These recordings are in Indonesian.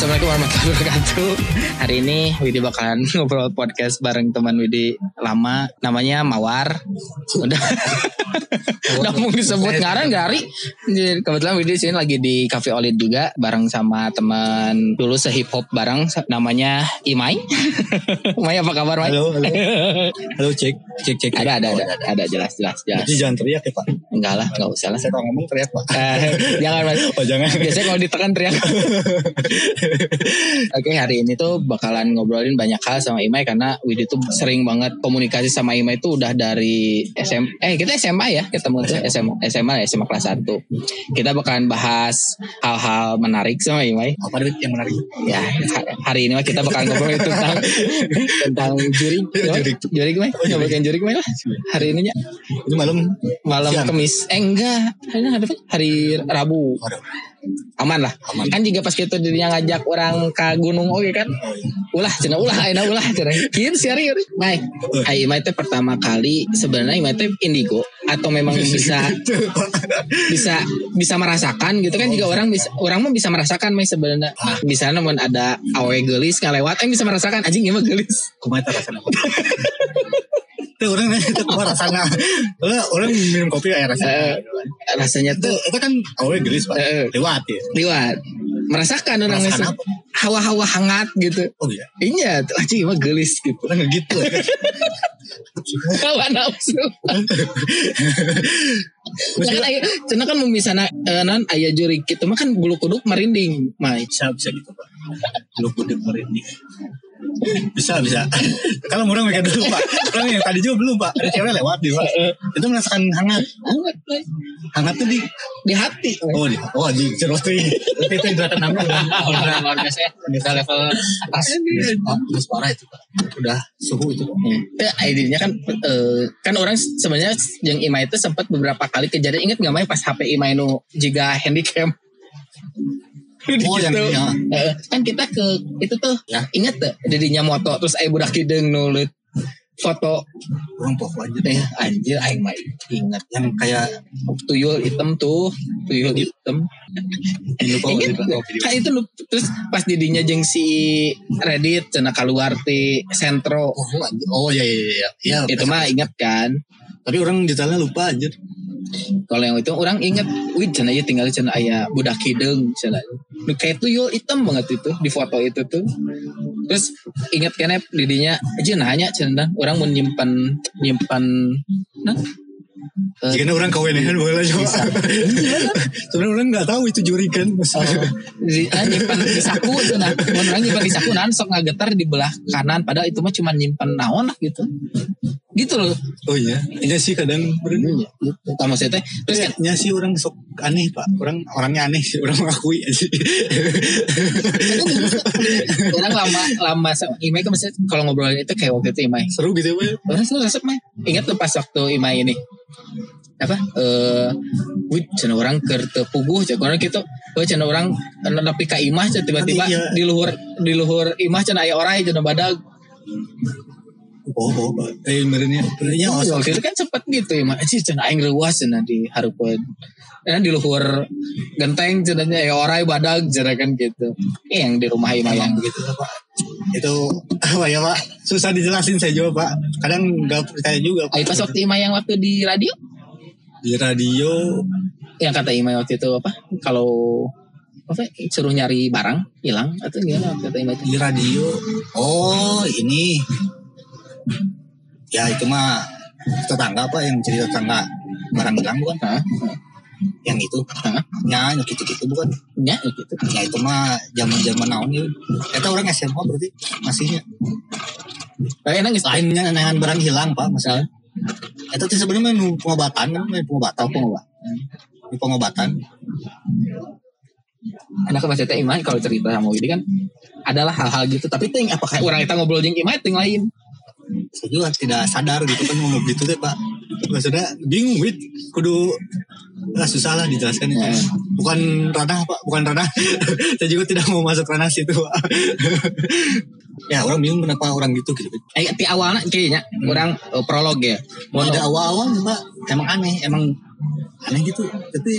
Assalamualaikum warahmatullahi wabarakatuh. Hari ini Widi bakalan ngobrol podcast bareng teman Widi lama, namanya Mawar. Udah, udah mau disebut ngaran gari. Kebetulan Widi sini lagi di Cafe Olid juga, bareng sama teman dulu sehip hop bareng, namanya Imai. Imai apa kabar Mai? Halo, halo. Halo, cek, cek, cek. Ada, ada, ada, ada, jelas, jelas, jelas. Jadi jangan teriak ya Pak. Enggak lah, enggak usah lah. Saya kalau ngomong teriak Pak. Eh, jangan Mas. Oh jangan. Biasanya kalau ditekan teriak. Oke hari ini tuh bakalan ngobrolin banyak hal sama Imai karena Widi tuh sering banget komunikasi sama Imai tuh udah dari SM eh kita SMA ya ketemu tuh SMA SMA ya SMA kelas 1 kita bakalan bahas hal-hal menarik sama Imai. Apa yang menarik? ya ha- hari ini mah kita bakalan ngobrolin tentang tentang jurik. Jurik. jurik Mai Oh, ngobrolin jurik Mai lah hari ini ya Ini malam. malam Siang. Kamis eh enggak. Hari hari Rabu. Waduh. Aman lah. Aman. kan juga pas kita dirinya ngajak orang ke gunung oke kan? Ulah cina ulah aina ulah cina. Kieu siari kieu Mai ai Imai teh pertama kali sebenarnya Imai teh indigo atau memang bisa bisa bisa merasakan gitu kan? Juga orang bisa orang mah bisa merasakan Mai sebenarnya. Bisa namun ada awe gelis ngalewat eh bisa merasakan. Anjing gimana gelis. Kumaha eta rasana? Itu orang nanya itu kumaha rasana. Orang orang minum kopi ya rasana. rasanya Itu tuh itu kan awe gelis Pak. Eh, eh. Lewat ya. liwat merasakan orang Merasakan hawa-hawa hangat gitu Oh iya. iya tuh anjing gimana gelis gitu Orang gitu. ya. hawa nafsu Ya kan aya cenah kan mun misalna eh, non aya jurik gitu mah kan bulu kuduk merinding mai Bisa bisa gitu Pak. Lu kudu merinding. Bisa bisa. Kalau orang mikir dulu Pak. Orang yang tadi juga belum Pak. Ada cewek lewat di Pak. Itu merasakan hangat. hangat. Hangat tuh di di hati Mai. Oh, di, oh di cerot tuh. Itu itu indra keenam udah udah luar biasa ya udah level atas Oh, udah parah itu Pak. Udah suhu itu Pak. ya idenya kan eh, kan orang sebenarnya yang Ima itu sempat beberapa kali kejadian inget nggak main pas HP Ima nu juga handycam Oh, yang- yang- Eh, kan kita ke itu tuh Ya. inget tuh jadinya moto terus ayah budak hidung nulit foto. Orang pokok aja. Eh anjir aing mah inget yang kayak tuyul hitam tuh tuyul hitam. Ingat kan itu lu terus pas didinya jeng si Reddit cina keluar ti sentro. Oh, anjir. oh iya iya iya. Iya, itu mah inget kan? Tapi orang detailnya lupa aja. Kalau yang itu orang inget wih cina aja tinggal cina ayah budak hidung cina kayak tuyul hitam banget itu di foto itu tuh terus inget kan didinya aja nanya cina orang mau nyimpan nyimpan nah Eh, Jika orang kawenehan boleh coba. Bisa. Sebenarnya orang nggak tahu itu jurikan. Oh, di, ah, nyimpan di saku tuh nah orang nyimpan di saku nah sok ngagetar di belah kanan padahal itu mah cuma nyimpan naon lah gitu gitu loh Oh iya. Iya sih kadang bener. gitu kamu saya teh terus kan Terusnya sih orang sok aneh pak. Orang orangnya aneh sih. Orang mengakui aja. orang lama lama sama Imai kan maksudnya kalau ngobrolin itu kayak waktu itu Imai Seru gitu ya. orang selalu resep Mai ingat tuh pas waktu Imai ini apa eh wih cina orang ke tepuguh cina orang gitu oh cina orang nepi ka imah cina tiba-tiba Iya. di luhur di luhur imah cina aya orang cina badag Oh, oh. Eh, benernya. Benernya oh, Oh, waktu itu kan sempet gitu ya, mak. Cih, cina aing rewas cina di Harupan. Karena di luhur genteng cenanya ya orang badag kan gitu. Eh, yang di rumah Ima yang lah, Pak. Itu apa ya Pak? Susah dijelasin saya juga Pak. Kadang nggak percaya juga. Pak. Pas waktu Ima yang waktu di radio, Di radio yang kata Ima waktu itu apa? Kalau apa suruh nyari barang hilang atau gimana kata Ima itu? di radio oh ini ya itu mah tetangga apa yang cerita tetangga barang hilang bukan? Hah? yang itu. Hah? ya yang gitu gitu bukan Ya, gitu. ya itu mah zaman zaman naon ya kita orang SMA berarti masihnya. Kayak nangis. Lainnya dengan barang hilang pak masalah. Itu tuh sebenarnya main pengobatan kan? Main pengobatan pengobatan. Main pengobatan. Anak masih teh Ima kalau cerita sama Widi kan? Adalah hal-hal gitu. Tapi ting apakah orang kita ngobrol jeung Ima ting lain? Saya juga tidak sadar gitu kan mau gitu deh pak. Maksudnya bingung wit. Kudu lah susah lah dijelaskan itu. Ya. bukan ranah pak. Bukan ranah. Saya juga tidak mau masuk ranah situ pak. Ya orang bingung kenapa orang gitu gitu. Eh, di awalnya kayaknya orang eh, prolog ya. mau ada awal-awal pak. Emang aneh emang aneh gitu. Tapi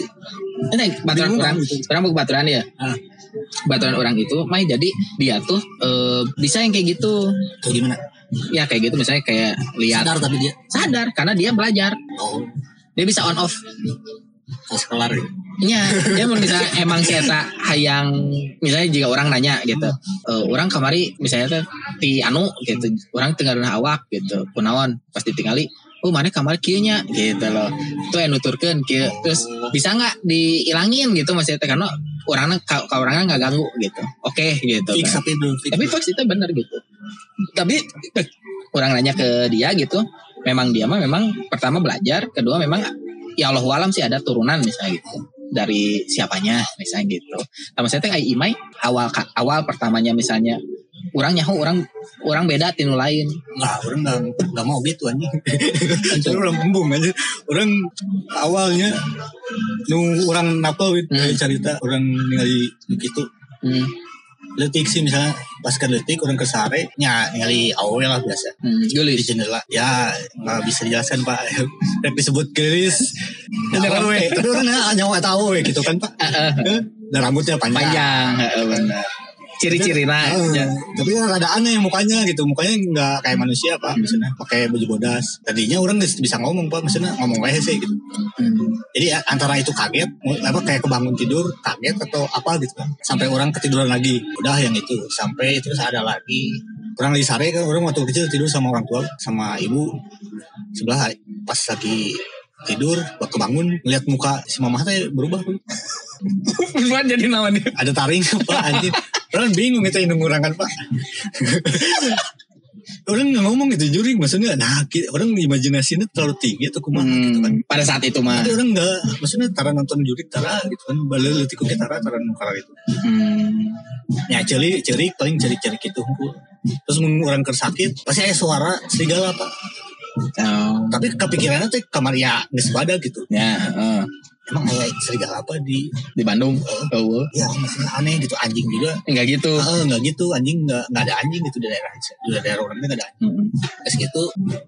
ini baturan orang. gitu. orang mau baturan ya? Ah. baturan orang itu mah jadi dia tuh eh, bisa yang kayak gitu. Kayak gimana? Ya kayak gitu misalnya kayak lihat. Sadar tapi dia. sadar karena dia belajar. Oh, dia bisa on off. Pas kelar. Ya. Iya, dia mau misalnya emang eta hayang misalnya jika orang nanya gitu, eh, orang kamari misalnya teh ti anu gitu, orang tinggal awak gitu, kunaon pasti tinggali, oh mana kamari kieu nya gitu loh, itu yang nuturkan kieu, terus bisa nggak dihilangin gitu teh karena orangnya ka, ka orangnya nggak ganggu gitu, oke gitu. Fix kan. tapi belum fix. Tapi fix itu benar gitu, tapi orang nanya ke dia gitu, memang dia mah memang pertama belajar, kedua memang ya Allah alam sih ada turunan misalnya gitu dari siapanya misalnya gitu. Sama saya teh Imai awal awal pertamanya misalnya orang nyaho orang orang beda tinu lain. Nggak, orang nggak nggak mau gitu anjing. Orang pembung aja. Orang awalnya nu orang napal wit Hmm. cerita orang ningali gitu. Hmm, Letik sih misalnya pas ke letik orang ke sare nya ningali awe lah biasa. Hmm, di gelis. jendela. Ya nggak bisa dijelaskan pak. Tapi disebut gelis. Ya, we. tapi orang nggak nyawa tahu gitu kan pak. Eh, eh, dan rambutnya panjang, panjang, benar. Ciri-ciri nah. Ah, ya. tapi kan ada aneh mukanya gitu. Mukanya nggak kayak manusia pak misalnya pakai baju bodas. Tadinya orang bisa ngomong pak misalnya ngomong wae sih gitu. Hmm. jadi ya, antara itu kaget apa kayak kebangun tidur kaget atau apa gitu kan sampai orang ketiduran lagi. Udah yang itu. Sampai terus ada lagi. Orang lagi sare kan orang waktu kecil tidur sama orang tua sama ibu. Sebelah pas lagi tidur waktu bangun ngeliat muka si mama teh berubah. Buat jadi namanya. ada taring pak anjir orang bingung itu indung orang kan pak orang ngomong itu juring maksudnya nah orang imajinasinya terlalu tinggi atau kumaha gitu kan Hmm, pada saat itu mah. orang nggak maksudnya tara nonton jurik tara gitu kan balik letik ke tara tara nukara itu Hmm. ya ceri cerik paling cerik cerik itu terus orang kersakit pasti ada suara serigala pak Oh. tapi kepikirannya tuh kamar ya nggak sebada gitu Ya, heeh. Emang ada serigala apa di di Bandung. Oh, ya maksudnya aneh gitu anjing juga enggak gitu. ah nggak gitu anjing nggak nggak ada anjing gitu di daerah di daerah orang nggak ada anjing Hmm. Terus gitu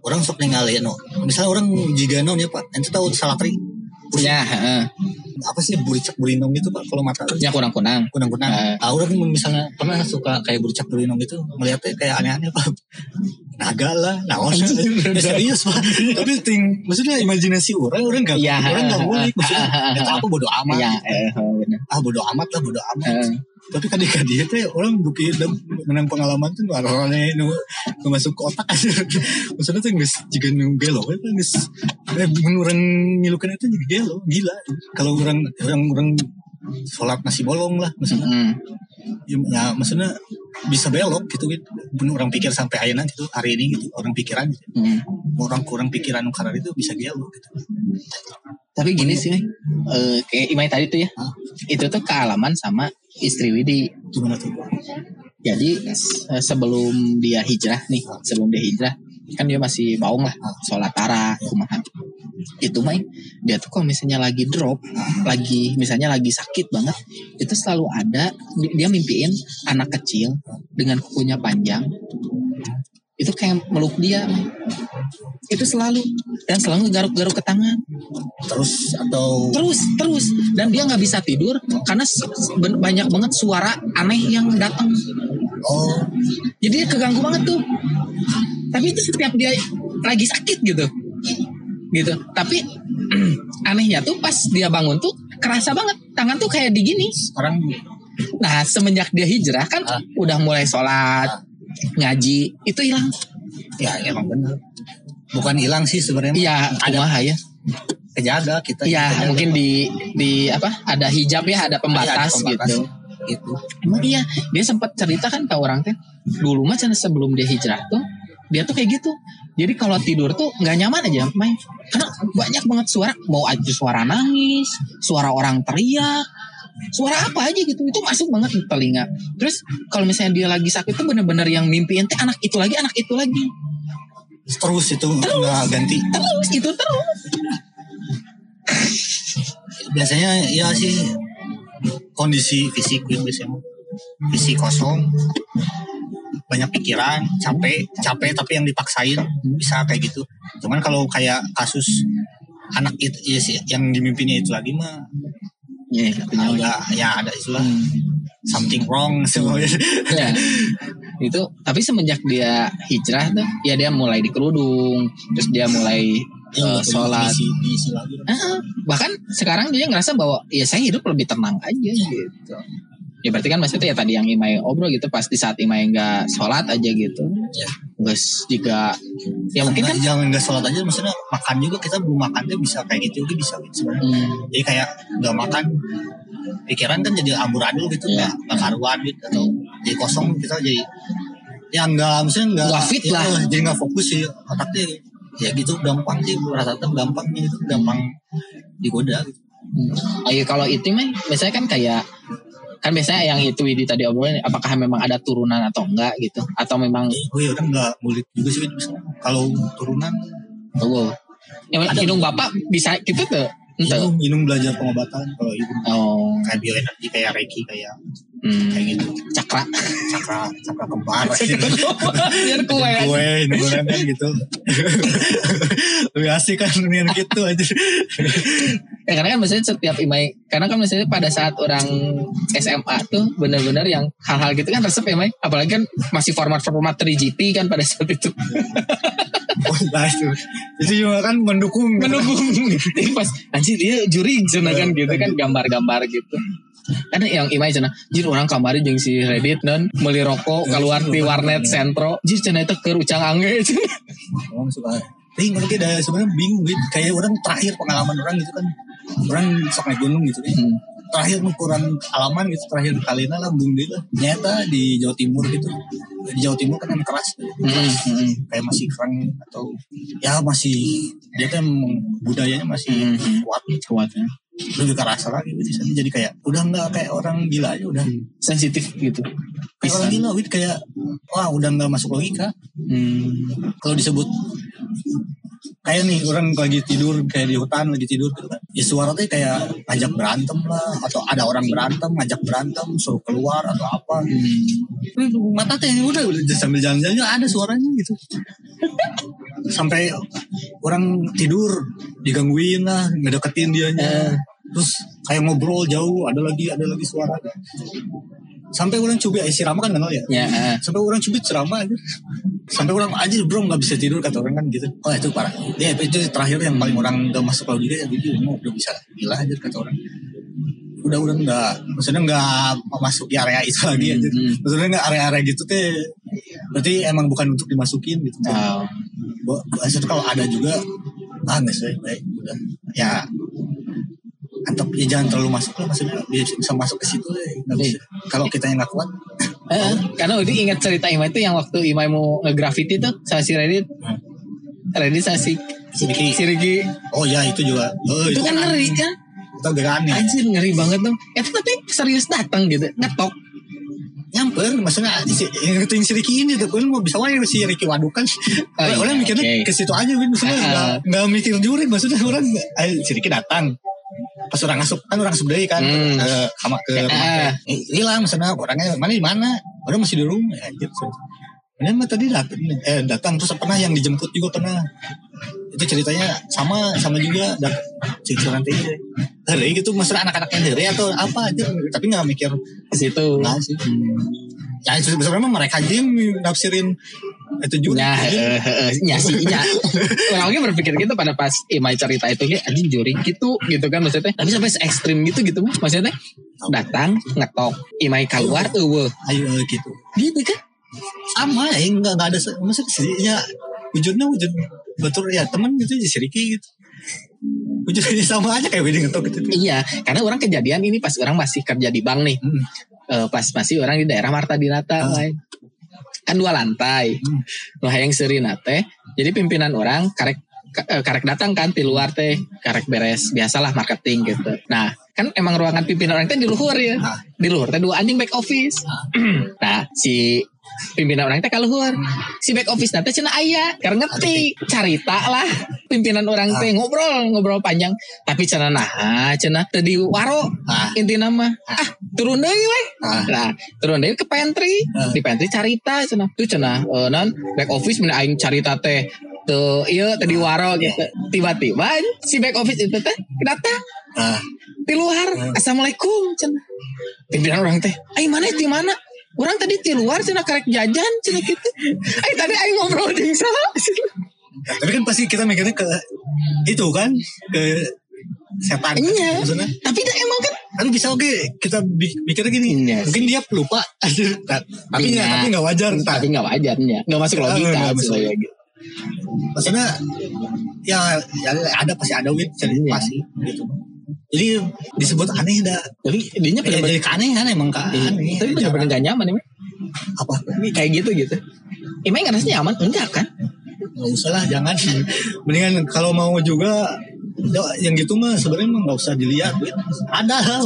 orang sok ningali no misalnya orang jika no ya pak ente tahu salatri Ya, heeh. apa sih buricak burinong gitu pak kalau mata Ya kurang-kurang. kunang-kunang. Eh. Ah, orang misalnya pernah suka kayak buricak burinong gitu melihatnya kayak aneh-aneh pak. Naga lah, naon ya, serius pak. Tapi ting, maksudnya imajinasi orang, orang nggak, Iya. orang nggak ngulik. Maksudnya, itu apa bodo amat. Ya, eh, oh. Ah bodo amat lah, bodo amat. Eh. Tapi kan dia dia teh orang bukti menang pengalaman tuh warnanya nu, nu masuk ke otak aja. Maksudnya tuh nggak jika nu gelo, kan nggak eh, mun orang ngilukan itu jadi gelo, gila. Kalau orang orang orang sholat masih bolong lah, maksudnya Hmm. ya, ya maksudnya bisa belok gitu gitu orang pikir sampai ayeuna gitu hari ini gitu orang pikiran gitu. Hmm. orang kurang pikiran karena itu bisa gelo gitu Tapi gini sih, eh, kayak Imai tadi tuh ya, Hah? itu tuh kealaman sama istri Widi. gimana tuh Jadi se- sebelum dia hijrah nih, sebelum dia hijrah, kan dia masih baung lah, sholat tara, kumaha. Itu mah dia tuh kalau misalnya lagi drop, lagi misalnya lagi sakit banget, itu selalu ada di- dia mimpiin anak kecil dengan kukunya panjang. Itu kayak meluk dia, itu selalu dan selalu garuk-garuk ke tangan. terus atau? Terus terus. Dan dia nggak bisa tidur karena banyak banget suara aneh yang datang. Oh. Jadi dia keganggu banget tuh. Tapi itu setiap dia lagi sakit gitu gitu tapi anehnya tuh pas dia bangun tuh kerasa banget tangan tuh kayak digini orang nah semenjak dia hijrah kan Ah. udah mulai sholat ngaji itu hilang ya emang benar bukan hilang sih sebenarnya iya ada ya kejaga kita iya kejaga. mungkin di di apa ada hijab ya ada Iya, ada pembatas, pembatas. gitu gitu Emang iya, dia sempat cerita kan ke orang teh. Dulu mah sebelum dia hijrah tuh, dia tuh kayak gitu. Jadi kalau tidur tuh nggak nyaman aja main. Karena banyak banget suara, mau aja suara nangis, suara orang teriak, suara apa aja gitu. Itu masuk banget di telinga. Terus kalau misalnya dia lagi sakit tuh bener-bener yang mimpiin teh anak itu lagi, anak itu lagi. terus itu nggak ganti Terus itu terus. biasanya ya sih kondisi fisik gitu biasanya fisik kosong banyak pikiran capek capek tapi yang dipaksain bisa kayak gitu. Cuman kalau kayak kasus anak itu ya sih yang dimimpinya itu lagi mah ya Agak ya ada istilah Hmm. something wrong semuanya. Ya. itu tapi semenjak dia hijrah tuh ya dia mulai dikerudung terus dia mulai eh, sholat. diisi, diisi lagi. Ah, bahkan sekarang dia ngerasa bahwa ya saya hidup lebih tenang aja gitu ya berarti kan maksudnya ya tadi yang Imai obrol gitu pas di saat Imai nggak sholat aja gitu Ya. Guys jika ya mungkin kan Nggak- jangan nggak sholat aja maksudnya makan juga kita belum makannya bisa kayak gitu juga bisa gitu sebenarnya. hmm, Jadi kayak nggak makan pikiran kan jadi amburadul gitu Iya. nggak karuan gitu atau jadi kosong kita jadi ya nggak maksudnya nggak Nggak fit ya, lah. jadi nggak fokus sih otaknya ya gitu gampang sih rata-rata gampang gitu gampang digoda gitu. hmm. Ayo kalau itu mah biasanya kan kayak kan biasanya yang itu Widi tadi obrolin apakah memang ada turunan atau enggak gitu. Atau memang Oh ya orang nggak ngulik juga sih misalnya. Kalau turunan oh, ya, hidung bapak bisa gitu tuh? Minum, minum belajar pengobatan kalau ibu oh. Kayak bioenergi kayak reiki kayak hmm. kayak gitu cakra cakra cakra kembar biar kue kue nurunan kan gitu lebih asik kan nian gitu aja Ya karena kan misalnya setiap imai karena kan misalnya pada saat orang SMA tuh benar-benar yang hal-hal gitu kan resep ya Mai. Apalagi kan masih format-format 3GP kan pada saat itu. oh, nah, itu itu juga kan mendukung Mendukung. Jadi pas anjir dia juri cenah kan gitu kan gambar-gambar gitu. Kan yang imai cenah, jir orang kamari jeung si Reddit dan beli rokok keluar di warnet sentro. Jir cenah itu keur ucang angge cenah. orang suka tapi mungkin ada sebenarnya bingung gitu kayak orang terakhir pengalaman orang gitu kan orang sok naik gunung gitu kan Hmm. terakhir ukuran alaman gitu terakhir kali lah bung dia nyata di Jawa Timur gitu di Jawa Timur kan yang keras Hmm, hmm, kayak masih keren atau ya masih dia kan budayanya masih hmm. kuat gitu Kuatnya. Lebih kerasa lagi gitu di sana. jadi kayak udah nggak kayak orang gila aja udah Sensitif gitu. kayak orang gila gitu kayak wah udah nggak masuk logika Hmm. kalau disebut kayak nih orang lagi tidur kayak di hutan lagi tidur gitu kan. Ya suara tuh kayak ngajak berantem lah atau ada orang berantem ngajak berantem suruh keluar atau apa. Hmm. mata teh udah udah sambil jalan-jalan ada suaranya gitu. Sampai orang tidur digangguin lah ngedeketin dianya. Eh. terus kayak ngobrol jauh ada lagi ada lagi suara sampai orang coba isi rama kan kenal ya. Ya, eh. sampai orang cubit ceramah aja. Sampai orang aja bro nggak bisa tidur kata orang kan gitu. Oh itu parah. Ya itu terakhir yang paling orang udah masuk logika ya gitu mau udah bisa gila aja kata orang. Udah udah nggak maksudnya nggak masuk di area itu lagi aja Hmm. maksudnya nggak area-area gitu teh. Berarti emang bukan untuk dimasukin gitu. Oh. Bo- maksudnya kalau ada juga ah nggak sih baik udah. Ya atau ya jangan terlalu masuk lah maksudnya bisa, masuk ke situ ya kalau kita yang nggak kuat Eh, karena udah ingat cerita Ima itu yang waktu Ima mau nge-graffiti tuh sama si Reddit. Hmm. Reddit sama si, Si Ricky. si Ricky. oh ya itu juga oh, Itu kan ngeri kan? itu agak aneh Anjir ngeri banget tuh. Itu tapi serius datang gitu. Ngetok. nyamper maksudnya yang itu yang si Ricky ini tuh kan mau bisa wae si Ricky waduk kan Oh, iya, orang mikirnya oke. ke situ aja kan maksudnya Ah. nggak nggak mikir juri maksudnya orang eh, si Ricky datang pas orang asup kan orang asup deui kan Hmm. ke kamar ke Ah. Eh, hilang maksudnya orangnya mana di mana orang masih di rumah ya anjir Ini mah tadi datang, eh, datang terus pernah yang dijemput juga pernah. Itu ceritanya sama sama juga dat cicilan teh. Hari gitu maksudnya anak-anak yang dari atau apa aja tapi nggak mikir Ke situ. Nah sih. Ya sebenarnya mereka aja yang nafsirin itu juga. Nah, eh, eh, nya sih, nya. Orangnya berpikir gitu pada pas Imai cerita itu, kayak anjing juri gitu, gitu kan maksudnya. Tapi sampai se ekstrim gitu gitu, maksudnya datang ngetok Imai keluar, eueuh. ayo eh, gitu. Gitu kan? Sama ya enggak ada maksudnya ya wujudnya wujud betul ya teman gitu ya seriki gitu. Wujudnya sama aja kayak wedding ngetok gitu. Iya, karena orang kejadian ini pas orang masih kerja di bank nih. Hmm. Eh, pas masih orang di daerah Marta Dinata. Mai. kan dua lantai. Hmm. Nah yang serina teh, jadi pimpinan orang karek ka- eh, karek datang kan di luar teh, karek beres biasalah marketing gitu. Nah kan emang ruangan pimpinan orang teh di luhur ya, Ah. di luhur teh dua anjing back office. nah si pimpinan orang teh kaluhur, si back office nanti cina ayah, karena ngerti. Carita lah. Pimpinan orang teh ngobrol ngobrol panjang, tapi cina nah cina tadi waro. Ah. inti nama ah. Turun deh weh Ah. nah turun deh ke pantry. Ah. di pantry carita cenah. Tuh cenah eh, non back office mana aing carita teh tuh iya tadi waro gitu. Tiba-tiba si back office itu teh datang. Nah, di luar assalamualaikum cina pimpinan orang teh ay mana di mana orang tadi di luar cina karek jajan cina gitu ay tadi ay ngobrol jeung saha tapi kan pasti kita mikirnya ke itu kan ke setan Iya. maksudnya tapi dah emang kan tapi bisa oke kita bi- mikirnya gini Iya mungkin dia pelupa tapi Iya. nggak tapi nggak wajar entah. tapi nggak wajarnya nggak masuk logika nggak masuk. gitu. maksudnya ya, ya ada pasti ada jadi Iya. pasti gitu jadi disebut aneh dah. Tapi dinya ya, bener-bener jadi keanehan emang ke aneh tapi bener-bener gak nyaman emang. Apa? Kayak gitu gitu. Emang ngerasa nyaman? Enggak kan? Nggak usah lah jangan. Mendingan kalau mau juga ya, yang gitu mah sebenarnya mah nggak usah dilihat ada lah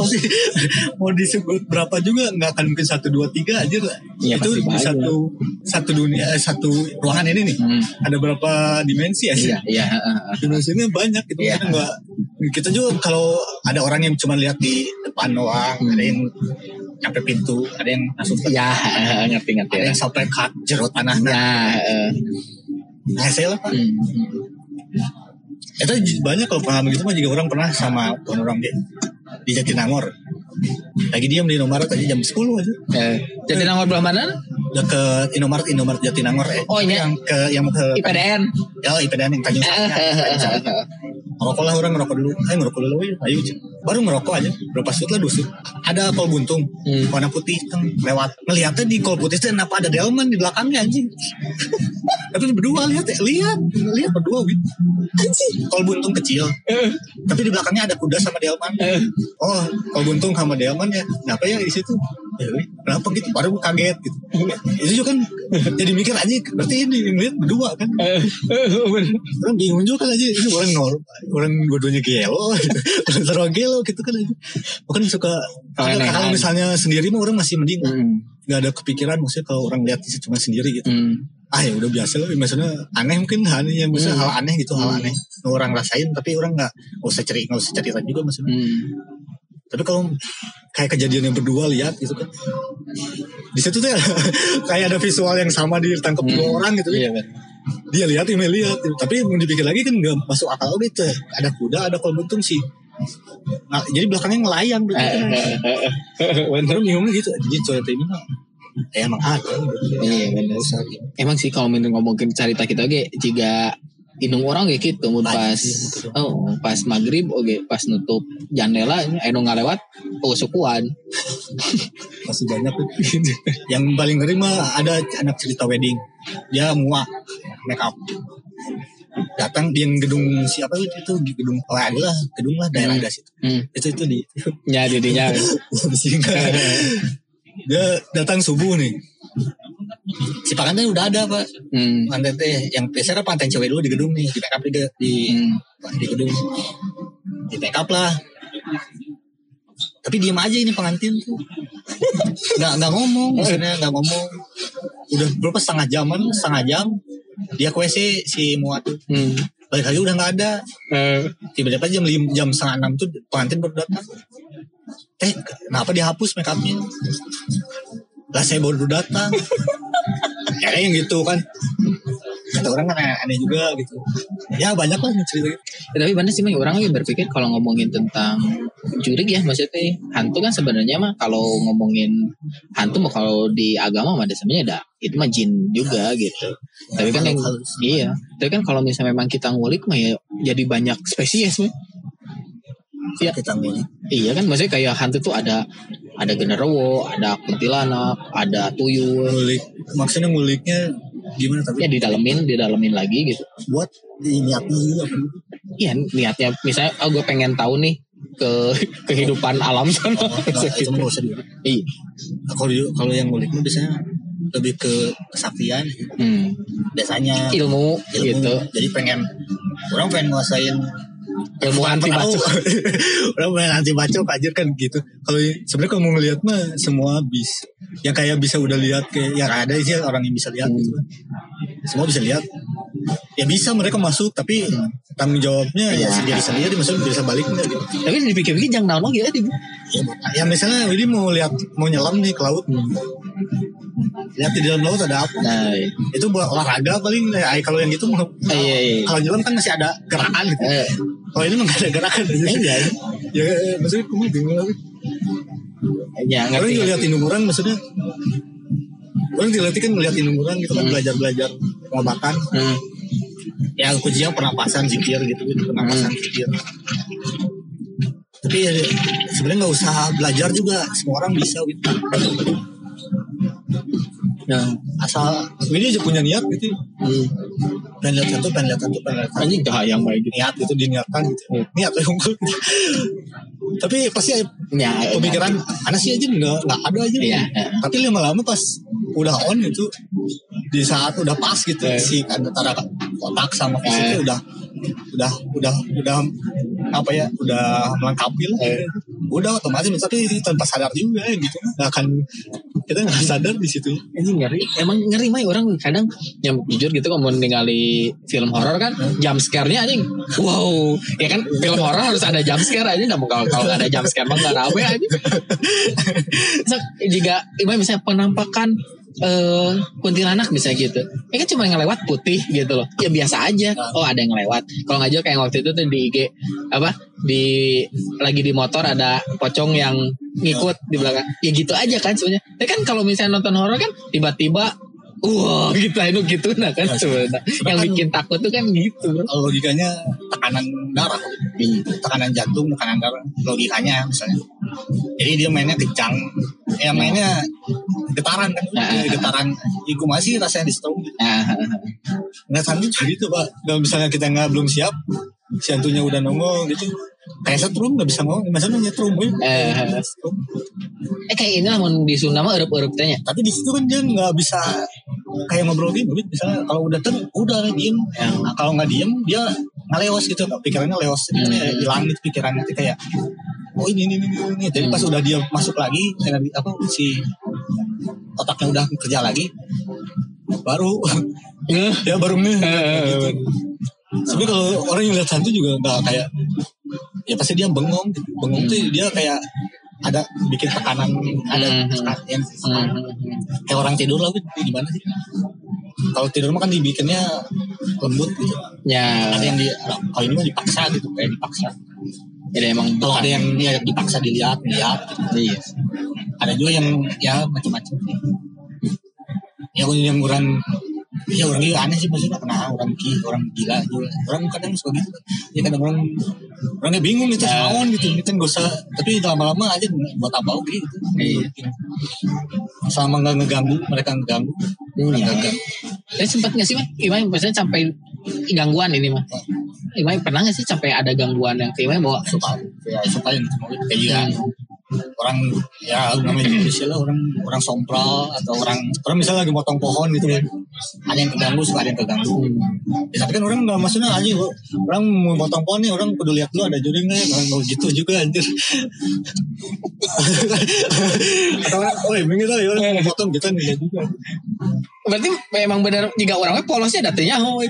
mau disebut berapa juga nggak akan mungkin satu dua tiga aja lah Iya, itu di satu satu dunia eh, satu ruangan ini nih Hmm. ada berapa dimensi ya iya iya heeh. dimensinya banyak Iya. Karena nggak kita juga kalau ada orang yang cuma lihat di depan doang Hmm. ada yang nyampe pintu ada yang masuk ke ya ngerti ngerti ada ya yang sampai ke jeruk tanah nah, ya heeh. nah saya lah Pak. Hmm. Itu j- banyak kalau pengalaman gitu mah juga orang pernah sama teman orang dia di Jatinangor lagi diam di Indomaret aja jam 10 aja Eh, jadi nomor belah mana deket Indomaret Indomaret Jatinangor eh. Oh, ini. yang ke yang ke IPDN ya IPDN yang Tanjung Eh, Sari eh, eh, eh, eh. Ngerokok lah orang ngerokok dulu. Ayo ngerokok dulu ayo Cik. baru ngerokok aja. Berapa shoot lah dusuk ada kol buntung. Hmm. warna putih kan lewat. Ngeliatnya di kol putih itu kenapa ada delman di belakangnya anjing. Tapi berdua lihat ya. Lihat. Lihat berdua win. Anjing. Kol buntung kecil. Tapi di belakangnya ada kuda sama delman. Eh, oh kol buntung sama delman ya. Kenapa ya di situ ya, kenapa gitu? Baru kaget gitu. Itu juga kan? Jadi mikir aja berarti ini ngeliat berdua kan? Eh, eh, bener. orang bingung juga kan aja. Ini orang nol orang dua-duanya gelo orang taruh gelo gitu kan aja. Bukan suka kalau misalnya sendiri mah orang masih mending. Hmm. nggak ada kepikiran maksudnya kalau orang lihat cuma sendiri gitu. Hmm. ah ya udah biasa lah. Maksudnya aneh mungkin aneh yang bisa Hmm. hal aneh gitu hal Hmm. aneh. Orang rasain tapi orang nggak nggak usah cerita nggak usah cerita juga maksudnya. Hmm. tapi kalau kayak kejadian yang berdua lihat gitu kan di situ tuh kayak ada visual yang sama ditangkap dua Hmm. orang gitu Iya, bener. dia lihat Ime lihat tapi mau dipikir lagi kan nggak masuk akal gitu ada kuda ada kol buntung sih nah, jadi belakangnya ngelayang berarti kan bener. bingungnya gitu jadi cerita ini ya emang ada gitu. Iya bener. Emang sih kalau minta ngomongin cerita kita oke jika indung orang kayak gitu mun pas betul. oh pas maghrib oke pas nutup jendela anu ngalewat oh sukuan. Masih banyak yang paling ngeri mah ada anak cerita wedding. Dia muak make up. Datang di gedung siapa itu di gedung oh ada lah gedung lah daerah Hmm. situ. Hmm. itu itu di nya didinya di dia datang subuh nih si panganten udah ada pak. Hmm. pantai teh yang biasa kan pantai cewek dulu di gedung nih di backup di di, Hmm. di gedung. Di backup lah. Tapi diem aja ini pengantin tuh. Nggak nggak ngomong maksudnya nggak ngomong. Udah berapa setengah jaman setengah jam dia ke WC si muat. Tuh Hmm. balik lagi udah nggak ada. Eh, tiba-tiba jam lim, jam setengah enam tuh pengantin baru datang. Eh kenapa dihapus make upnya? Lah saya baru datang ya kayak yang gitu kan kata orang kan aneh juga gitu ya banyak lah cerita gitu. Ya, tapi bener sih Mang, orang lagi berpikir kalau ngomongin tentang jurik ya maksudnya hantu kan sebenarnya mah kalau ngomongin hantu mah kalau di agama mah ada sebenarnya ada itu mah jin juga gitu. Tapi kan yang halus. iya, tapi kan kalau misalnya memang kita ngulik mah ya jadi banyak spesies mah. Iya. kita Iya kan maksudnya kayak hantu tuh ada ada genderuwo, ada kuntilanak, ada tuyul. ngulik maksudnya nguliknya gimana tapi Ya didalemin, didalemin lagi gitu. buat niatnya juga gitu. Iya niatnya misalnya oh gue pengen tahu nih ke kehidupan alam sana. Oh, nggak, itu mah nggak usah dulu. Iya. Nah, kalau kalau yang nguliknya biasanya lebih ke kesaktian Hmm. biasanya Ilmu, ilmu. gitu. jadi pengen orang pengen nguasain Ilmu anti bacok. orang pengen anti bacok aja kan gitu kalau sebenarnya kalau mau ngelihat mah semua bis yang kayak bisa udah lihat kayak yang ada sih orang yang bisa lihat gitu. Kan semua bisa lihat. Ya bisa mereka masuk tapi tanggung jawabnya ya Iya. sendiri sendiri maksudnya bisa balik gitu. Tapi dipikir-pikir jangan naon ya di ya, ya misalnya Willy mau lihat mau nyelam nih ke laut. Lihat di dalam laut ada apa? Nah, iya. itu buat olahraga paling ya, kalau yang gitu mau iya, iya. kalau nyelam kan masih ada gerakan. Gitu Eh, kalau ini nggak ada gerakan. Iya, ya maksudnya kamu bingung ya orang ngerti. juga orang maksudnya orang dilatih kan ngeliat indung orang gitu kan Hmm. belajar belajar pengobatan Hmm. ya kuncinya pernapasan zikir gitu gitu pernapasan zikir tapi ya, sebenarnya nggak usah belajar juga semua orang bisa gitu Ya. asal ini aja punya niat gitu Hmm. pengen lihat satu pengen lihat satu pengen lihat Anjing hayang baik gitu. niat itu diniatkan gitu niat ya unggul tapi pasti Ya, pemikiran anak sih aja nggak nggak ada aja Iya. tapi lama-lama pas udah on itu di saat udah pas gitu Iya. si antara otak sama fisiknya udah udah udah udah apa ya udah melengkapi lah Iya. udah otomatis tapi tanpa sadar juga gitu nggak akan kita nggak sadar di situ Anjing ngeri. Emang ngeri mah orang kadang yang jujur gitu kalau mau film horor kan jump scare-nya anjing. Wow, ya kan film horor harus ada jump scare aja nggak mau kalau kalau ada jump scare mah nggak rame aja. jika misalnya penampakan eh kuntilanak bisa gitu. Ya kan cuma ngelewat putih gitu loh. Ya biasa aja. Oh ada yang lewat. Kalau nggak jauh kayak waktu itu tuh di IG apa di lagi di motor ada pocong yang ngikut di belakang. Ya gitu aja kan sebenarnya. Tapi kan kalau misalnya nonton horor kan tiba-tiba Wah gitu itu gitu nah kan sebenarnya yang bikin takut tuh kan gitu kalau logikanya tekanan darah tekanan jantung tekanan darah logikanya misalnya jadi dia mainnya kencang. Ya mainnya getaran kan. Nah. getaran. Iku masih rasanya di stroke Nah, nggak santu juga gitu pak. Kalau misalnya kita nggak belum siap si hantunya udah nongol gitu kayak setrum nggak bisa ngomong. Misalnya nyetrum gue Eh. eh kayak ini lah mau di Sunda mah erup-erup tanya. tapi di situ kan dia nggak bisa kayak ngobrol gitu misalnya kalau udah ter udah diem. Nah, kalau nggak diem dia ngelewas gitu pikirannya lewas. Gitu Hmm. hilang gitu pikirannya. Nanti kayak oh ini ini ini, ini. jadi pas udah dia masuk lagi energi apa si otaknya udah kerja lagi baru ya baru nih gitu. Sebenarnya kalau orang yang lihat hantu juga nggak kayak ya pasti dia bengong gitu. bengong tuh dia kayak ada bikin tekanan ada Hmm. tekanan yang Hmm. kayak orang tidur lah gitu gimana sih kalau tidur mah kan dibikinnya lembut gitu Ya, ada yang di kalau ini mah dipaksa gitu kayak dipaksa jadi emang kalau ada yang ya, dipaksa dilihat lihat iya. ada juga yang ya macam-macam ya yang orang ya orang juga aneh sih maksudnya kenapa orang ki orang gila juga orang kadang suka gitu ya kadang orang orangnya bingung gitu Ya. naon gitu kita nggak usah tapi lama-lama aja buat apa oke gitu Iya. selama nggak ngeganggu mereka ngeganggu Iya. ganggu Tapi sempat nggak sih mah? Imai misalnya sampai gangguan ini mah. Imai pernah nggak sih sampai ada gangguan yang Imai bawa? suka ya suka yang kayak Hmm. orang ya namanya Indonesia lah orang orang sompral atau orang orang misalnya lagi motong pohon gitu kan ada yang keganggu suka ada yang keganggu. Ya, tapi kan orang nggak maksudnya aja kok orang mau motong pohon nih orang kudu lihat dulu ada juring nggak ya? Orang mau gitu juga anjir. Atau orang oh bingung lah orang mau potong gitu nih juga. Berarti memang benar jika orangnya polosnya datanya oh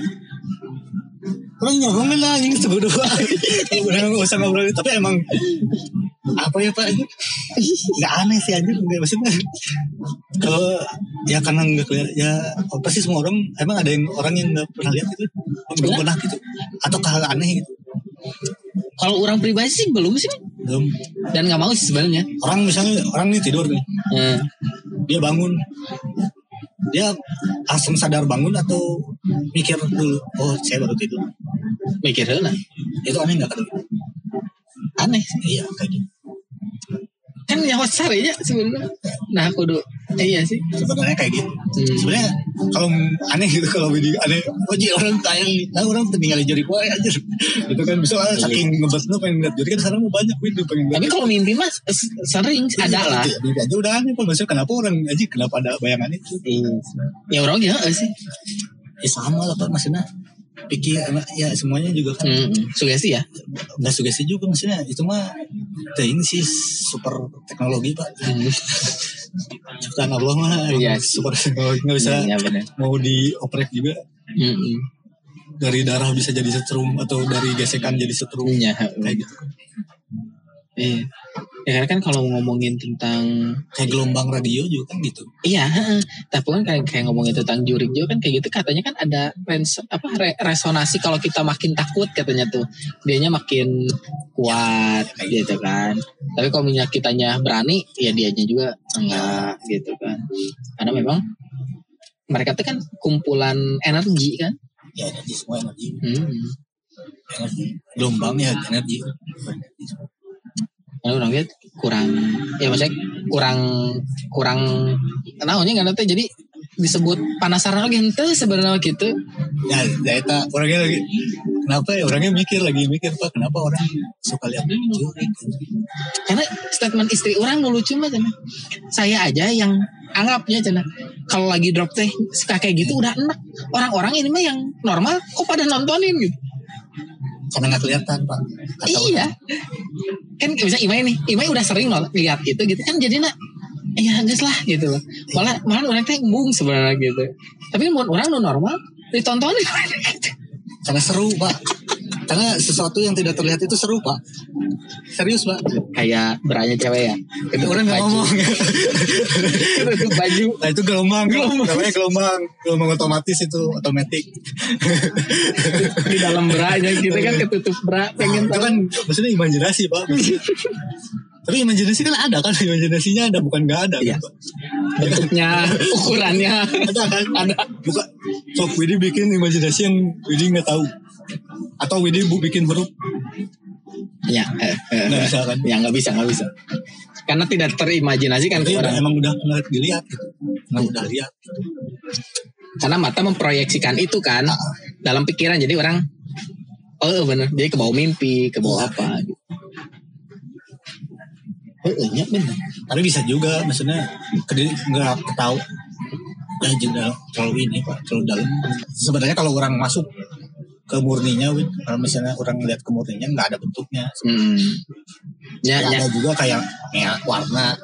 itu. orang ngomongin lah ini sebut dua benar nggak usah ngobrol tapi emang apa ya pak? Nggak aneh sih anjir. Nggak maksudnya kalau ya karena nggak kelihatan ya pasti semua orang emang ada yang orang yang nggak pernah lihat gitu. Belum pernah gitu. Atau hal aneh gitu. Kalau orang pribadi sih belum sih belum. Dan nggak mau sih sebenarnya. orang misalnya orang nih tidur nih. Hmm. dia bangun. Dia langsung sadar bangun atau mikir dulu oh saya baru tidur Mikir lah. itu aneh nggak kan Aneh. iya kayak gitu Kan yang sarinya sebenarnya. Nah aku tuh iya sih. sebenarnya kayak gitu Hmm. sebenarnya kalau aneh gitu kalau video aneh oh jadi orang kaya nah orang tinggal jari gue aja itu kan bisa lah saking ngebet lu pengen lihat jari kan sekarang mau banyak video pengen Tapi kalau mimpi mas sering ada lah. Iya, mimpi aja udah aneh Pak. maksudnya kenapa orang aja kenapa ada bayangan itu Iya. Ya orang ya sih. ya sama lah pak maksudnya pikir ya semuanya juga kan Hmm. Sugesti ya. nggak sugesti juga maksudnya itu mah ya ini sih super teknologi pak Hmm. ciptaan Allah mah Iya. super teknologi nggak bisa Iya benar. mau dioprek juga Hmm. dari darah bisa jadi setrum atau dari gesekan jadi setrum Iya. kayak gitu Iya. Ya karena kan kalau ngomongin tentang kayak gelombang radio juga kan gitu Iya, heeh. tapi kan kayak, kayak ngomongin tentang jurik juga kan kayak gitu katanya kan ada rens, apa re- resonasi kalau kita makin takut katanya tuh dianya makin kuat gitu kan. Tapi kalau misalnya kitanya berani ya dianya juga enggak gitu kan. Karena memang mereka tuh kan kumpulan energi kan. ya energi semua energi Hmm. energi gelombang ya energi Karena orang lihat kurang ya maksudnya kurang kurang naonnya nggak nanti jadi disebut panasaran lagi ente sebenarnya gitu. ya ya eta orangnya lagi kenapa ya? Orangnya mikir lagi mikir pak kenapa orang suka lihat jurik karena statement istri orang dulu cuma cina. Saya aja yang anggapnya cina kalau lagi drop teh suka kayak gitu udah enak. Orang-orang ini mah yang normal kok pada nontonin gitu karena nggak kelihatan pak. Kata iya. Kan bisa Imai nih Imai udah sering loh lihat itu gitu. Kan jadi nak ya geus lah gitu loh. Malah malah orang teh embung sebenarnya gitu. Tapi mau orang nu normal ditontonin. Gitu. karena seru pak karena sesuatu yang tidak terlihat itu seru pak. Serius pak. Kayak beranya cewek ya? Itu orang nggak ngomong. Baju. Nah itu gelombang. Namanya gelombang. Gelombang otomatis itu otomatis. Di dalam beranya kita kan ketutup bra pengen itu kan maksudnya imajinasi pak. Tapi imajinasi kan ada kan? Imajinasinya ada bukan nggak ada Iya. kan, Pak? bentuknya ukurannya. Ada kan? Ada bukan sok Widi bikin imajinasi yang Widi nggak tahu atau Widi bu bikin huruf? Ya eh, eh, nggak bisa kan? ya nggak bisa nggak bisa. Karena tidak terimajinasi kan Tapi orang. emang udah pernah dilihat gitu. Emang udah lihat karena mata memproyeksikan itu kan dalam pikiran. Jadi orang oh bener. Jadi ke bawah mimpi ke bawah apa gitu. Oh, iya bener. tapi bisa juga maksudnya nggak ketahu. Ya jadi terlalu ini pak terlalu dalam. Sebenarnya kalau orang masuk ke murninya Win, kalau misalnya orang lihat ke murninya nggak ada bentuknya Hmm. Ya, Ya, ya. ada juga kayak kayak warna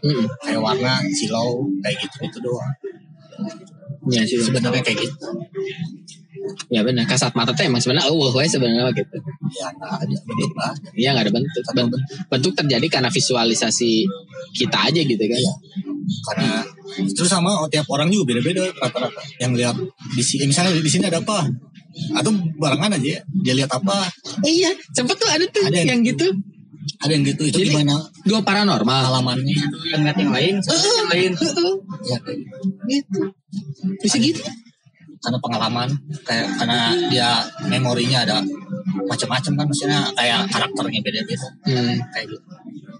Mm, kayak warna silau kayak gitu itu doang ya sih. sebenarnya kayak gitu Ya benar. Kasat mata tuh emang sebenarnya oh we sebenarnya gitu. ya nggak ada bentuk lah Iya nggak ada bentuk. bentuk. Bentuk terjadi karena visualisasi kita aja gitu kan. Iya. karena terus sama tiap orang juga beda-beda rata-rata yang lihat di sini misalnya di sini ada apa atau barengan aja ya, dia lihat apa Iya, sempet tuh ada tuh Ada. yang gitu. ada yang gitu itu Jadi- gimana Dua paranormal. pengalamannya yang ngeliat yang lain satu yang lain ya, gitu. Bisa gitu. karena pengalaman kayak karena dia memorinya ada macam-macam kan maksudnya kayak karakternya beda-beda Hmm. kayak gitu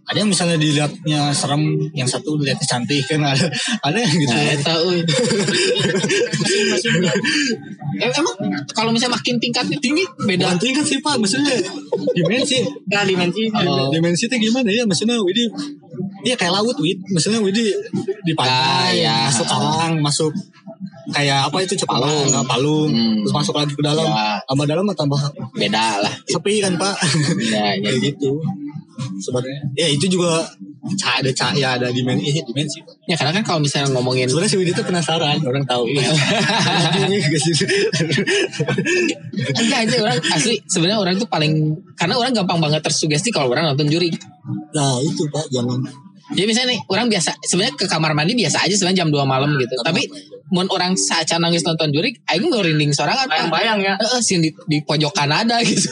ada yang misalnya dilihatnya serem yang satu dilihatnya cantik kan ada ada yang gitu Nah, euy. masing-masing Em- Emang kalau misalnya makin tingkatnya tinggi beda. Bukan tingkat sih pak maksudnya dimensi nggak dimensi Oh. dimensi itu gimana ya maksudnya Widi Iya kayak laut Wid maksudnya Widi di Ah, pantai ya. masuk karang masuk kayak apa itu cepat Palung. palung Hmm. terus masuk lagi ke dalam Ya. tambah dalam tambah Beda lah. sepi kan pak Ya, ya. kayak gitu sebenarnya ya itu juga ada cahaya ada dimensi eh, dimensi. Ya karena kan kalau misalnya ngomongin sebenarnya si Widi itu penasaran orang tahu Iya. enggak aja orang asli sebenarnya orang tuh paling karena orang gampang banget tersugesti kalau orang nonton juri. nah itu pak jangan Jadi misalnya nih orang biasa sebenarnya ke kamar mandi biasa aja sebenarnya jam 2 malam gitu. Tapi mun orang saat nangis nonton juri, aing mau rinding sorangan bayang-bayang ya Heeh, sih di, di pojokan ada gitu.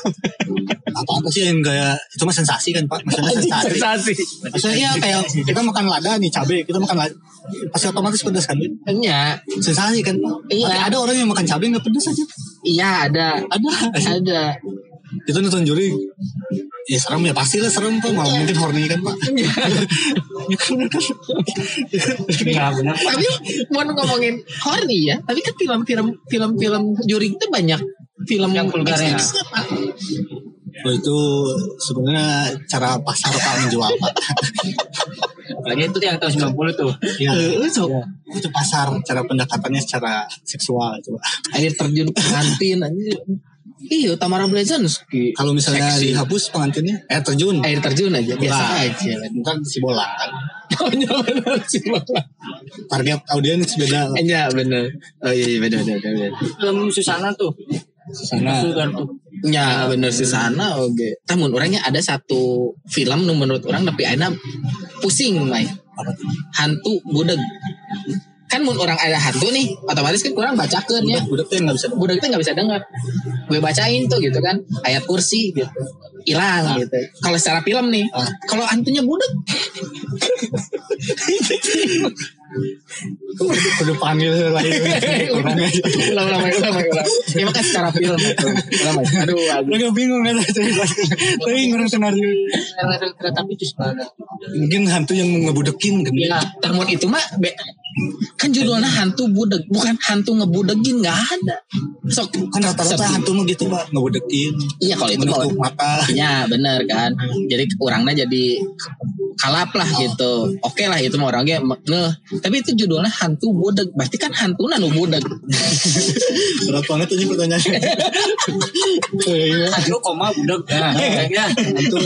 apa apa sih yang kayak itu mah sensasi kan pak maksudnya sensasi Sensasi. maksudnya iya kayak kita makan lada nih cabai kita makan lada pasti otomatis pedas kan? Iya, sensasi kan Iya. Ada orang yang makan cabai nggak pedas aja iya ada. ada Ada. itu nonton juri ya serem ya pasti lah serem pak mau mungkin horny kan pak Ya nggak benar tapi mau ngomongin horny ya tapi kan film-film film-film juri itu banyak film Yang vulgar ya. Pak. Oh, itu sebenarnya cara pasar pak menjual pak apalagi itu yang tahun 90 tuh Iya. Eh, sok itu pasar cara pendekatannya secara seksual coba air terjun pengantin anjir. Iya, Tamara Blazanski. kalau misalnya Seksi. dihapus pengantinnya eh terjun Air terjun aja biasa Nah, aja. ntar si bola kan iya benar sih. target audiens beda Iya benar. Oh iya iya benar benar benar. film Susana tuh Sana. Itu kan tuh. Ya bener sih sana oke. Namun orangnya ada satu film nu menurut orang tapi aina pusing Mai. Apa tuh? Hantu budeg. Kan mun orang ada hantu nih, otomatis kan kurang bacakeun ya. Budak tuh nggak bisa. Budeg itu nggak bisa dengar. Gue bacain tuh gitu kan, ayat kursi gitu. Hilang gitu. Kalau secara film nih, Ah. kalau hantunya budeg, Kudu panggil lain. Ulang ulang ulang ulang. Ya makanya secara film. Ulang. Aduh. Mereka bingung kan. Tapi orang senario. Karena ada kereta api itu sebenarnya. Mungkin hantu yang ngebudekin kan. Ya, termon itu mah kan judulnya hantu budeg, bukan hantu ngebudegin nggak ada. Sok Kan rata-rata hantu mah gitu pak ngebudekin. Iya kalau itu mata. Iya bener kan. Jadi orangnya jadi kalap lah gitu. Oke lah itu mah orangnya ngeh. Tapi itu judulnya hantu budeg. Berarti kan hantu nu budeg. Berat banget ini pertanyaannya. Lu koma budak. Nah, kayaknya. hantu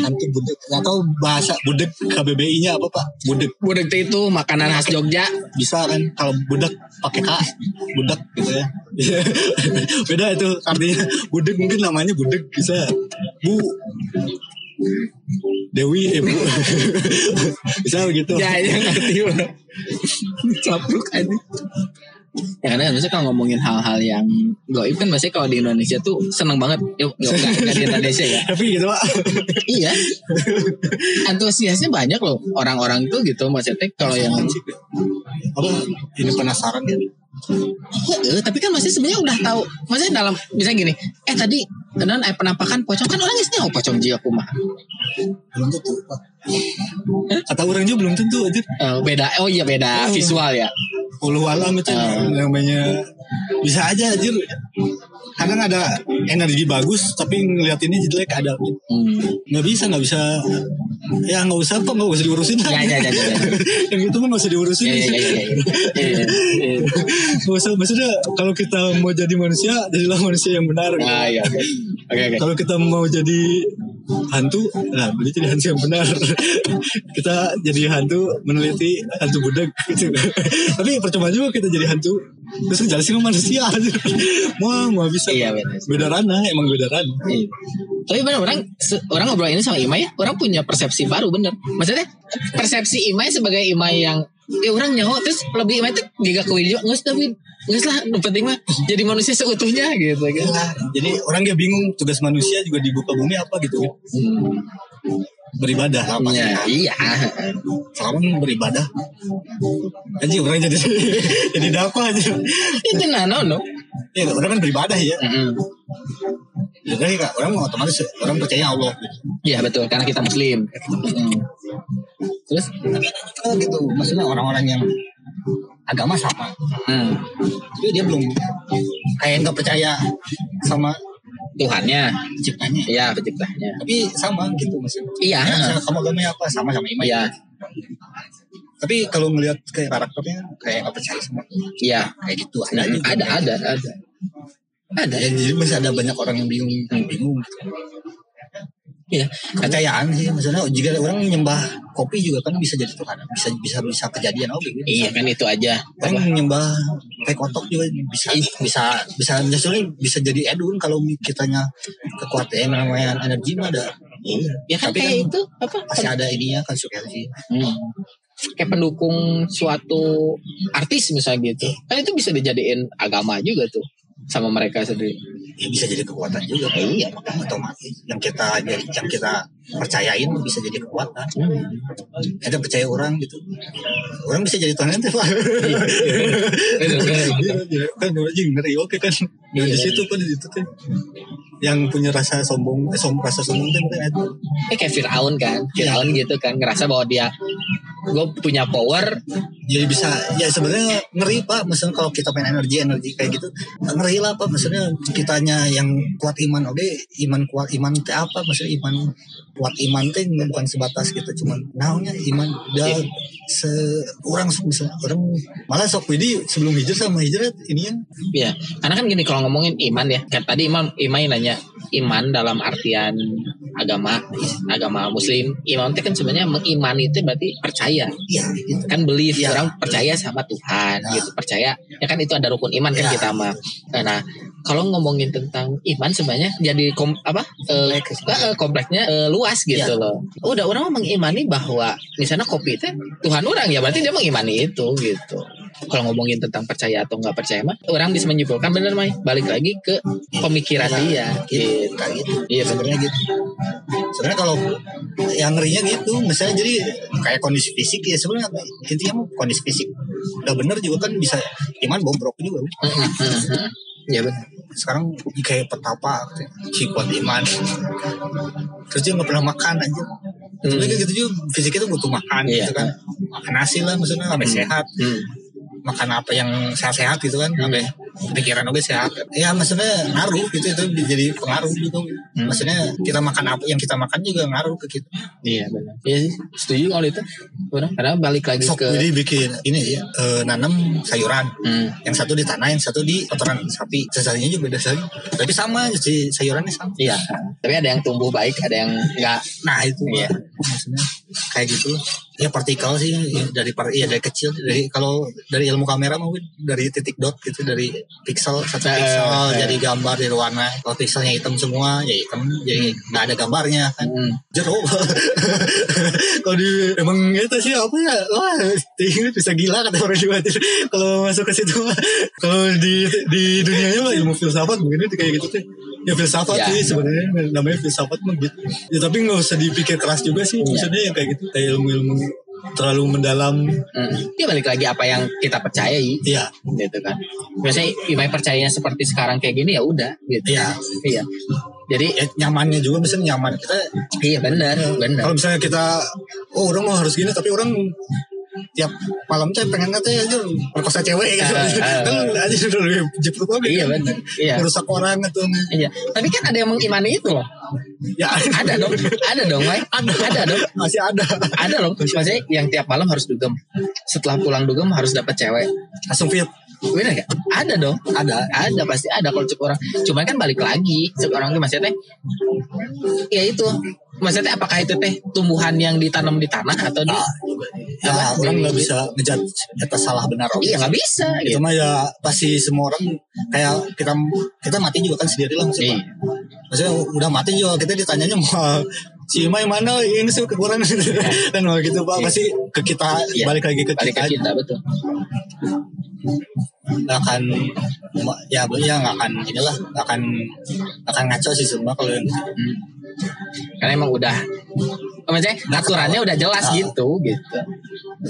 hantu budek nggak tahu bahasa budek KBBI-nya apa pak budek Budeg teh itu makanan khas Jogja. bisa kan kalau budek pakai k budek gitu ya beda itu artinya budek mungkin namanya budek bisa bu Dewi eh bu bisa begitu Ya ya ngerti lah. Capluk aja. Ya karena biasanya kalau ngomongin hal-hal yang goib kan biasanya kalau di Indonesia tuh seneng banget. Yuk, yuk di Indonesia ya. tapi gitu pak iya. Antusiasnya banyak loh orang-orang tuh gitu maksudnya kalau yang apa ini penasaran ya Eh, tapi kan masih sebenarnya udah tahu. Maksudnya dalam misalnya gini, eh tadi dan eh penampakan pocong kan orang isnya oh pocong jiwa kumaha. belum tentu kata orang juga belum tentu aja Eh, beda oh iya beda visual ya. Ulu alam itu Ah. namanya bisa aja anjir kadang ada energi bagus tapi ngeliat ini jelek ada Hmm. nggak bisa nggak bisa ya nggak usah kok nggak usah diurusin lah. Ya, ya, ya, ya, ya. yang itu mah nggak usah diurusin Iya iya iya. iya. Iya, iya. nggak usah maksudnya kalau kita mau jadi manusia jadilah manusia yang benar Ah iya oke. Oke oke. kalau kita mau jadi hantu. Nah berarti jadi hantu yang benar. Kita jadi hantu meneliti hantu budak gitu. Tapi percuma juga kita jadi hantu terus jelasin sama manusia mau mau bisa Iya benar. beda ranah emang beda ranah Iya. Tapi benar orang orang ngobrol ini sama Imai ya, orang punya persepsi baru bener. Maksudnya persepsi Imai sebagai Imai yang ya orang nyawa terus lebih Imai tuh giga ke Wiljo nggak tapi nggak lah penting mah jadi manusia seutuhnya gitu kan. Nah, jadi orang dia bingung tugas manusia juga di buka bumi apa gitu Hmm. Beribadah apa Ya, iya. selama beribadah anjing orang jadi jadi dakwah aja Itu nah no no. ya orang kan beribadah ya Mm-mm. jadi kan orang otomatis orang percaya Allah gitu. Iya betul karena kita Muslim. Mm-mm. Terus gitu maksudnya orang-orang yang agama sama hmm, tapi dia belum kayak nggak percaya sama Tuhannya, ciptanya iya penciptanya. tapi sama gitu maksudnya Iya. Ya, sama- kamu agamanya apa sama sama iman Iya, tapi kalau ngelihat kayak karakternya kayak nggak percaya sama Tuhan. iya. kayak gitu ada aja Ada, ada, ada. Ada. ya, jadi masih ada banyak orang yang bingung yang bingung Iya. kepercayaan sih maksudnya jika orang nyembah kopi juga kan bisa jadi Tuhan bisa bisa bisa kejadian oke gitu. Iya kan itu aja. Orang nyembah teh kotok juga bisa bisa bisa justru bisa jadi edun kalau kitanya kekuatan namanya energi mah ada iya. Ya kan Tapi kayak kan itu apa? masih ada ininya konsekuensi Hmm. Kayak pendukung suatu artis misalnya gitu. Kan itu bisa dijadiin agama juga tuh sama mereka sendiri. ya bisa jadi kekuatan juga. Iya, makanya otomatis. Yang kita yang kita percayain bisa jadi kekuatan. Hmm. ada percaya orang gitu. Orang bisa jadi Tuhan nanti pak. Iya, kan anjing ngeri oke kan Iya, di iya. situ kan di situ tuh yang punya rasa sombong eh, som, rasa sombong tuh kan itu. Eh kayak Fir'aun kan. Fir'aun gitu kan ngerasa bahwa dia gue punya power. Jadi bisa. Ya sebenarnya ngeri pak. Maksudnya kalau kita main energi energi kayak gitu ngeri lah pak. Maksudnya kitanya yang kuat iman oke iman kuat iman apa? Maksudnya iman kuat iman teh bukan sebatas gitu cuman naonnya iman udah se orang sok misalnya orang malah sok Widi sebelum hijrah sama hijrah ini ya karena kan gini kalau ngomongin iman ya kan tadi imam imam nanya iman dalam artian agama agama muslim iman itu kan sebenarnya mengimani itu berarti percaya Iya, gitu. kan belief Iya. orang percaya sama Tuhan Nah. gitu percaya ya kan itu ada rukun iman kan Iya. kita mah nah kalau ngomongin tentang iman sebenarnya jadi kom, apa eh, Kompleks. eh, kompleksnya eh, luas gitu Iya. loh. Udah orang mengimani bahwa misalnya kopi itu Tuhan orang ya berarti dia mengimani itu gitu. Kalau ngomongin tentang percaya atau nggak percaya mah orang bisa menyimpulkan bener mah balik lagi ke pemikiran Iya, dia gitu. Kayak gitu. iya sebenarnya gitu. Sebenarnya kalau yang ngerinya gitu misalnya jadi kayak kondisi fisik ya sebenarnya intinya kondisi fisik. Udah bener juga kan bisa iman bobrok juga Iya benar. sekarang kayak petapa si kuat iman. Terus dia nggak pernah makan aja tapi kan gitu juga fisiknya tuh butuh makan Iya. gitu kan. Makan nasi lah maksudnya sampai sehat. Hmm. makan apa yang sehat-sehat gitu kan sampai pikiran oke sehat ya maksudnya ngaruh gitu itu jadi pengaruh gitu maksudnya kita makan apa yang kita makan juga ngaruh ke kita Iya benar. Iya sih, setuju kalau itu. Benar. Karena balik lagi sok ke jadi bikin ini ya eh, nanam sayuran Hmm. yang satu di tanah yang satu di kotoran sapi sisanya juga beda saja tapi sama si sayurannya sama Iya. Tapi ada yang tumbuh baik, ada yang enggak. nah itu Iya. maksudnya kayak gitu ya partikel sih ya, dari par ya dari kecil dari kalau dari ilmu kamera mungkin dari titik dot gitu dari pixel satu Eh, pixel jadi gambar dari warna kalau pixelnya hitam semua ya hitam. Jadi nggak ada gambarnya kan. Hmm. jeruk. Kalau di emang itu sih apa ya wah ini bisa gila kata orang juga kalau masuk ke situ kalau di di dunianya mah ilmu filsafat mungkin itu kayak gitu tuh ya filsafat Ya. sih sebenarnya namanya filsafat mah gitu. Ya tapi nggak usah dipikir keras juga sih maksudnya yang kayak gitu kayak ilmu-ilmu terlalu mendalam Hmm. Dia balik lagi apa yang kita percayai iya gitu kan. Biasanya Imai percayanya seperti sekarang kayak gini ya udah gitu. iya Iya. Jadi ya, nyamannya juga misalnya nyaman kita iya benar, benar. kalau misalnya kita oh orang mau harus gini tapi orang tiap malam teh pengen teh aja perkosa cewek gitu Ah, ah. kan aja udah lebih jeplak banget Iya benar. Iya. merusak orang atau Iya. Tapi kan ada yang mengimani itu loh. Ya Ada dong. Ada dong, Mai. ada Ada dong. masih ada Ada loh. Maksudnya yang tiap malam harus dugem. Setelah pulang dugem harus dapat cewek. langsung fit Bener gak? Ada dong. ada Ada pasti ada kalau cek orang. Cuman kan balik lagi cek orang tuh maksudnya teh. Ya itu. Maksudnya apakah itu teh tumbuhan yang ditanam di tanah atau di ya Apa? orang nggak bisa ngejat kita salah benar. Iya nggak bisa itu gitu. mah ya pasti semua orang kayak kita kita mati juga kan sendiri lah maksudnya Iya. Maksudnya udah mati juga kita ditanyanya mau si Imai mana ini sih kekurangan kan mau gitu pak pasti ke kita Iya. balik lagi ke Balik kita ke kita betul. akan ya ya nggak akan inilah akan akan ngaco sih semua kalau yang gitu. Hmm. Karena emang udah maksudnya aturannya udah jelas Ah. gitu gitu.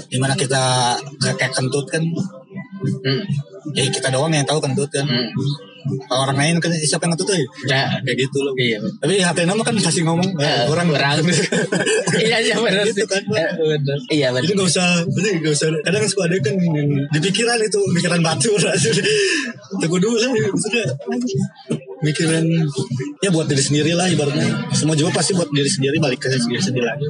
di mana kita kayak kentut kan Hmm. ya kita doang yang tahu kentut kan Hmm. Orang lain kan siapa yang tuh Ya, kayak gitu loh iya. tapi hati nama kan pasti ngomong eh, Eh, orang orang. iya iya benar Gitu kan, Pak. Eh, benar. Iya jadi benar. nggak usah jadi nggak usah kadang suka ada kan yang di pikiran itu pikiran batu tunggu dulu lah maksudnya mikiran ya buat diri sendiri lah ibaratnya semua juga pasti buat diri sendiri balik ke diri sendiri lagi